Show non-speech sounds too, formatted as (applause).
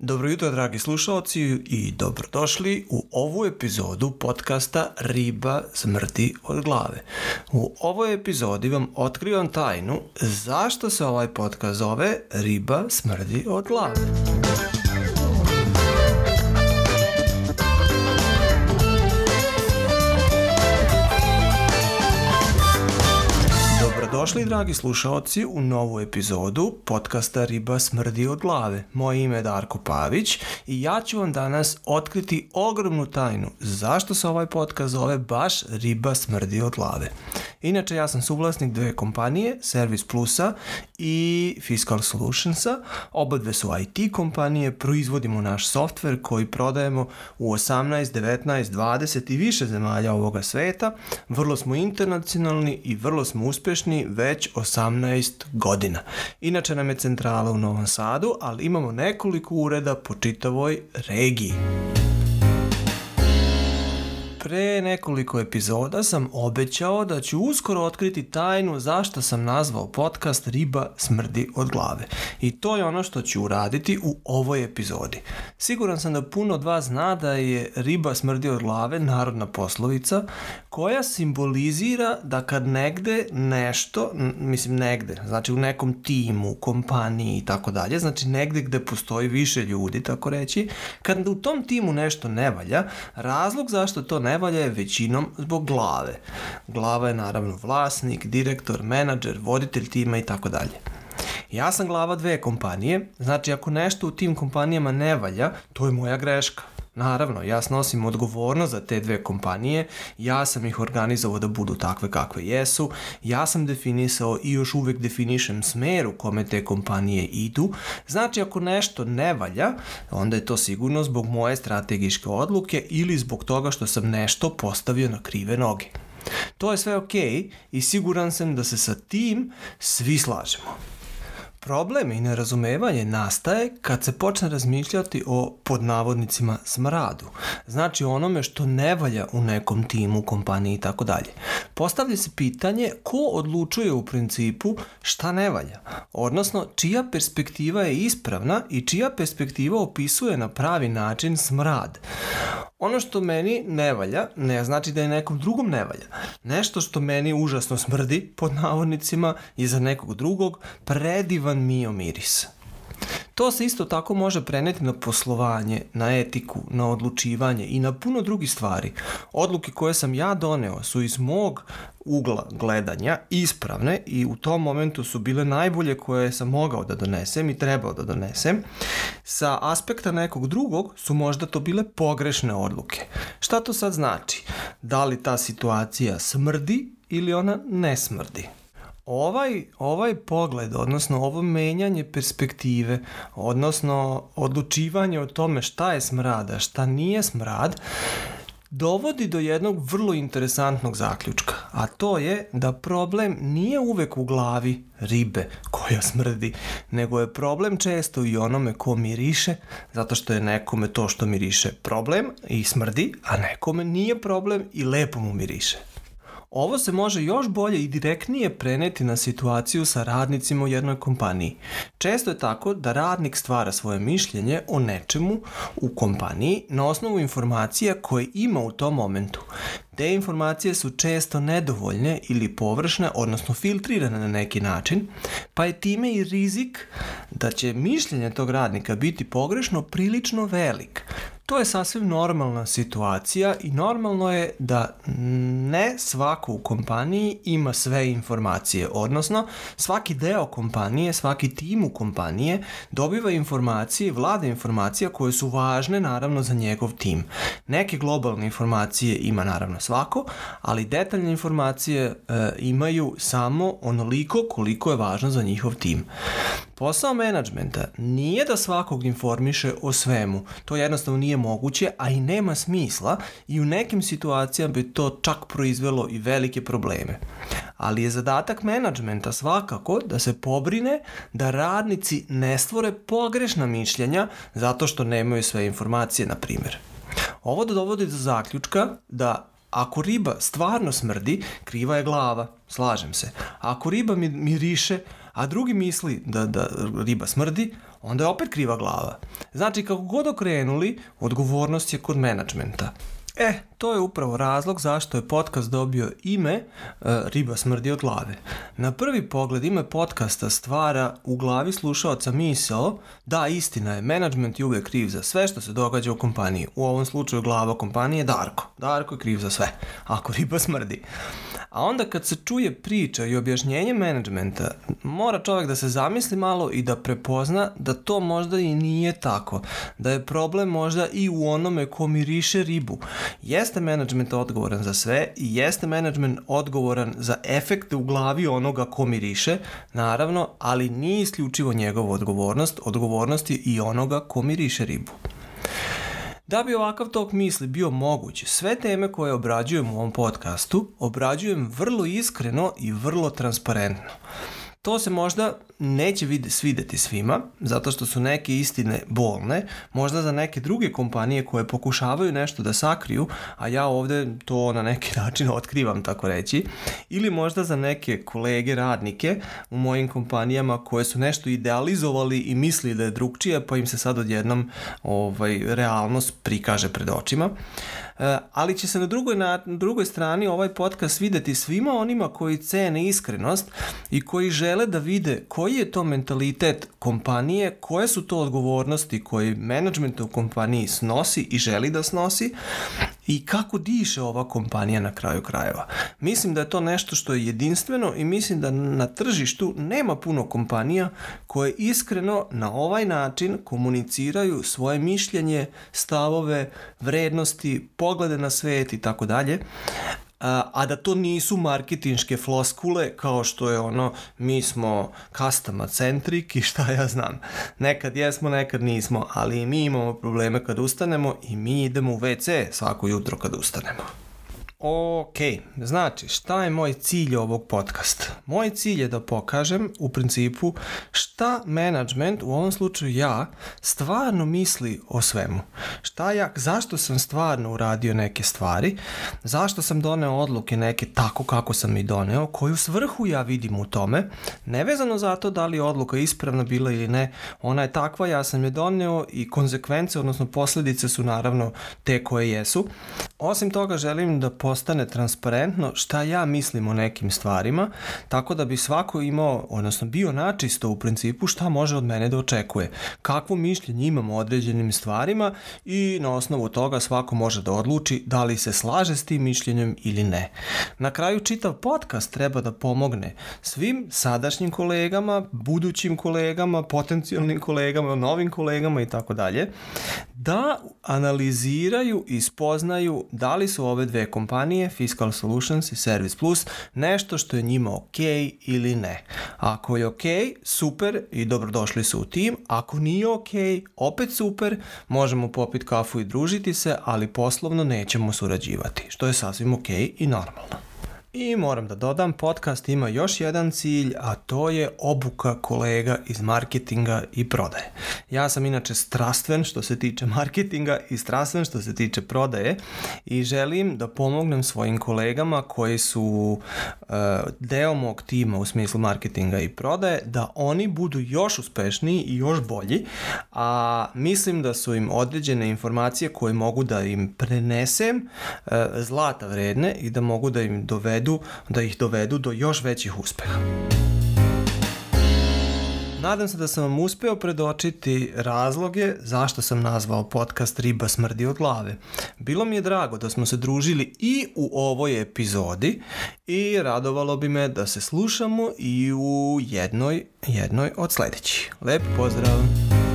Dobro jutro, dragi slušalci, i dobrodošli u ovu epizodu podcasta Riba smrti od glave. U ovoj epizodi vam otkrivam tajnu zašto se ovaj podcast zove Riba smrdi od glave. Dobrodošli, dragi slušaoci, u novu epizodu podcasta Riba smrdi od glave. Moje ime je Darko Pavić i ja ću vam danas otkriti ogromnu tajnu zašto se ovaj podcast zove baš Riba smrdi od glave. Inače, ja sam suvlasnik dve kompanije, Service Plusa i Fiscal Solutionsa. Oba dve su IT kompanije, proizvodimo naš softver koji prodajemo u 18, 19, 20 i više zemalja ovoga sveta. Vrlo smo internacionalni i vrlo smo uspešni već 18 godina. Inače nam je centrala u Novom Sadu, ali imamo nekoliko ureda po čitavoj regiji. Pre nekoliko epizoda sam obećao da ću uskoro otkriti tajnu zašto sam nazvao podcast Riba smrdi od glave. I to je ono što ću uraditi u ovoj epizodi. Siguran sam da puno od vas zna da je riba smrdi od glave narodna poslovica koja simbolizira da kad negde nešto, mislim negde, znači u nekom timu, kompaniji i tako dalje, znači negde gde postoji više ljudi, tako reći, kad u tom timu nešto ne valja, razlog zašto to ne ne je većinom zbog glave. Glava je naravno vlasnik, direktor, menadžer, voditelj tima i tako dalje. Ja sam glava dve kompanije, znači ako nešto u tim kompanijama ne valja, to je moja greška. Naravno, ja snosim odgovornost za te dve kompanije, ja sam ih organizovao da budu takve kakve jesu, ja sam definisao i još uvek definišem smer u kome te kompanije idu. Znači, ako nešto ne valja, onda je to sigurno zbog moje strategiške odluke ili zbog toga što sam nešto postavio na krive noge. To je sve okej okay i siguran sam da se sa tim svi slažemo. Problem i nerazumevanje nastaje kad se počne razmišljati o podnavodnicima smradu, znači onome što ne valja u nekom timu, kompaniji i tako dalje. Postavlja se pitanje ko odlučuje u principu šta ne valja, odnosno čija perspektiva je ispravna i čija perspektiva opisuje na pravi način smrad ono što meni ne valja, ne znači da je nekom drugom ne valja. Nešto što meni užasno smrdi, pod navodnicima, je za nekog drugog predivan mio miris. To se isto tako može preneti na poslovanje, na etiku, na odlučivanje i na puno drugih stvari. Odluke koje sam ja doneo su iz mog ugla gledanja ispravne i u tom momentu su bile najbolje koje sam mogao da donesem i trebao da donesem sa aspekta nekog drugog su možda to bile pogrešne odluke. Šta to sad znači? Da li ta situacija smrdi ili ona ne smrdi? Ovaj, ovaj pogled, odnosno ovo menjanje perspektive, odnosno odlučivanje o tome šta je smrada, šta nije smrad, dovodi do jednog vrlo interesantnog zaključka, a to je da problem nije uvek u glavi ribe koja smrdi, nego je problem često i onome ko miriše, zato što je nekome to što miriše problem i smrdi, a nekome nije problem i lepo mu miriše. Ovo se može još bolje i direktnije preneti na situaciju sa radnicima u jednoj kompaniji. Često je tako da radnik stvara svoje mišljenje o nečemu u kompaniji na osnovu informacija koje ima u tom momentu. Te informacije su često nedovoljne ili površne, odnosno filtrirane na neki način, pa je time i rizik da će mišljenje tog radnika biti pogrešno prilično velik. To je sasvim normalna situacija i normalno je da ne svako u kompaniji ima sve informacije, odnosno svaki deo kompanije, svaki tim u kompanije dobiva informacije, vlada informacija koje su važne naravno za njegov tim. Neke globalne informacije ima naravno svako, ali detaljne informacije e, imaju samo onoliko koliko je važno za njihov tim. Posao menadžmenta nije da svakog informiše o svemu. To jednostavno nije moguće, a i nema smisla i u nekim situacijama bi to čak proizvelo i velike probleme. Ali je zadatak menadžmenta svakako da se pobrine da radnici ne stvore pogrešna mišljenja zato što nemaju sve informacije, na primjer. Ovo da dovodi do zaključka da Ako riba stvarno smrdi, kriva je glava, slažem se. Ako riba miriše, a drugi misli da, da riba smrdi, onda je opet kriva glava. Znači, kako god okrenuli, odgovornost je kod menadžmenta. E, to je upravo razlog zašto je podcast dobio ime e, Riba smrdi od glave. Na prvi pogled ime podcasta stvara u glavi slušaoca misao da istina je, management je uvijek kriv za sve što se događa u kompaniji. U ovom slučaju glava kompanije je Darko. Darko je kriv za sve, ako riba smrdi. A onda kad se čuje priča i objašnjenje menadžmenta, mora čovjek da se zamisli malo i da prepozna da to možda i nije tako. Da je problem možda i u onome ko miriše ribu. Jes jeste management odgovoran za sve i jeste management odgovoran za efekte u glavi onoga ko miriše, naravno, ali nije isključivo njegova odgovornost, odgovornosti i onoga ko miriše ribu. Da bi ovakav tok misli bio moguć, sve teme koje obrađujem u ovom podcastu obrađujem vrlo iskreno i vrlo transparentno to se možda neće vide, svideti svima, zato što su neke istine bolne, možda za neke druge kompanije koje pokušavaju nešto da sakriju, a ja ovde to na neki (laughs) način otkrivam, tako reći, ili možda za neke kolege radnike u mojim kompanijama koje su nešto idealizovali i misli da je drugčije, pa im se sad odjednom ovaj, realnost prikaže pred očima. Uh, Eh, ali će se na drugoj, na, na drugoj strani ovaj podcast videti svima onima koji cene iskrenost i koji žele da vide koji je to mentalitet kompanije, koje su to odgovornosti koje menadžment u kompaniji snosi i želi da snosi i kako diše ova kompanija na kraju krajeva. Mislim da je to nešto što je jedinstveno i mislim da na tržištu nema puno kompanija koje iskreno na ovaj način komuniciraju svoje mišljenje, stavove, vrednosti, poglede na svet i tako dalje a, a da to nisu marketinške floskule kao što je ono mi smo customer centric i šta ja znam. Nekad jesmo, nekad nismo, ali mi imamo probleme kad ustanemo i mi idemo u WC svako jutro kad ustanemo. Ok, znači šta je moj cilj ovog podcasta? Moj cilj je da pokažem u principu šta management, u ovom slučaju ja, stvarno misli o svemu. Šta ja, zašto sam stvarno uradio neke stvari, zašto sam doneo odluke neke tako kako sam i doneo, koju svrhu ja vidim u tome, nevezano za to da li je odluka ispravna bila ili ne, ona je takva, ja sam je doneo i konsekvence, odnosno posledice su naravno te koje jesu. Osim toga želim da postane transparentno šta ja mislim o nekim stvarima, tako da bi svako imao, odnosno bio načisto u principu šta može od mene da očekuje, kakvo mišljenje imam o određenim stvarima i na osnovu toga svako može da odluči da li se slaže s tim mišljenjem ili ne. Na kraju čitav podcast treba da pomogne svim sadašnjim kolegama, budućim kolegama, potencijalnim kolegama, novim kolegama i tako dalje, da analiziraju i spoznaju da li su ove dve kompanije, Fiscal Solutions i Service Plus, nešto što je njima ok ili ne. Ako je ok, super i dobrodošli su u tim, ako nije ok, opet super, možemo popiti kafu i družiti se, ali poslovno nećemo surađivati, što je sasvim ok i normalno. I moram da dodam, podcast ima još jedan cilj, a to je obuka kolega iz marketinga i prodaje. Ja sam inače strastven što se tiče marketinga i strastven što se tiče prodaje i želim da pomognem svojim kolegama koji su uh, deo mog tima u smislu marketinga i prodaje, da oni budu još uspešniji i još bolji, a mislim da su im određene informacije koje mogu da im prenesem uh, zlata vredne i da mogu da im dovedu dovedu, da ih dovedu do još većih uspeha. Nadam se da sam vam uspeo predočiti razloge zašto sam nazvao podcast Riba smrdi od glave. Bilo mi je drago da smo se družili i u ovoj epizodi i radovalo bi me da se slušamo i u jednoj, jednoj od sledećih. Lep pozdrav! Pozdrav!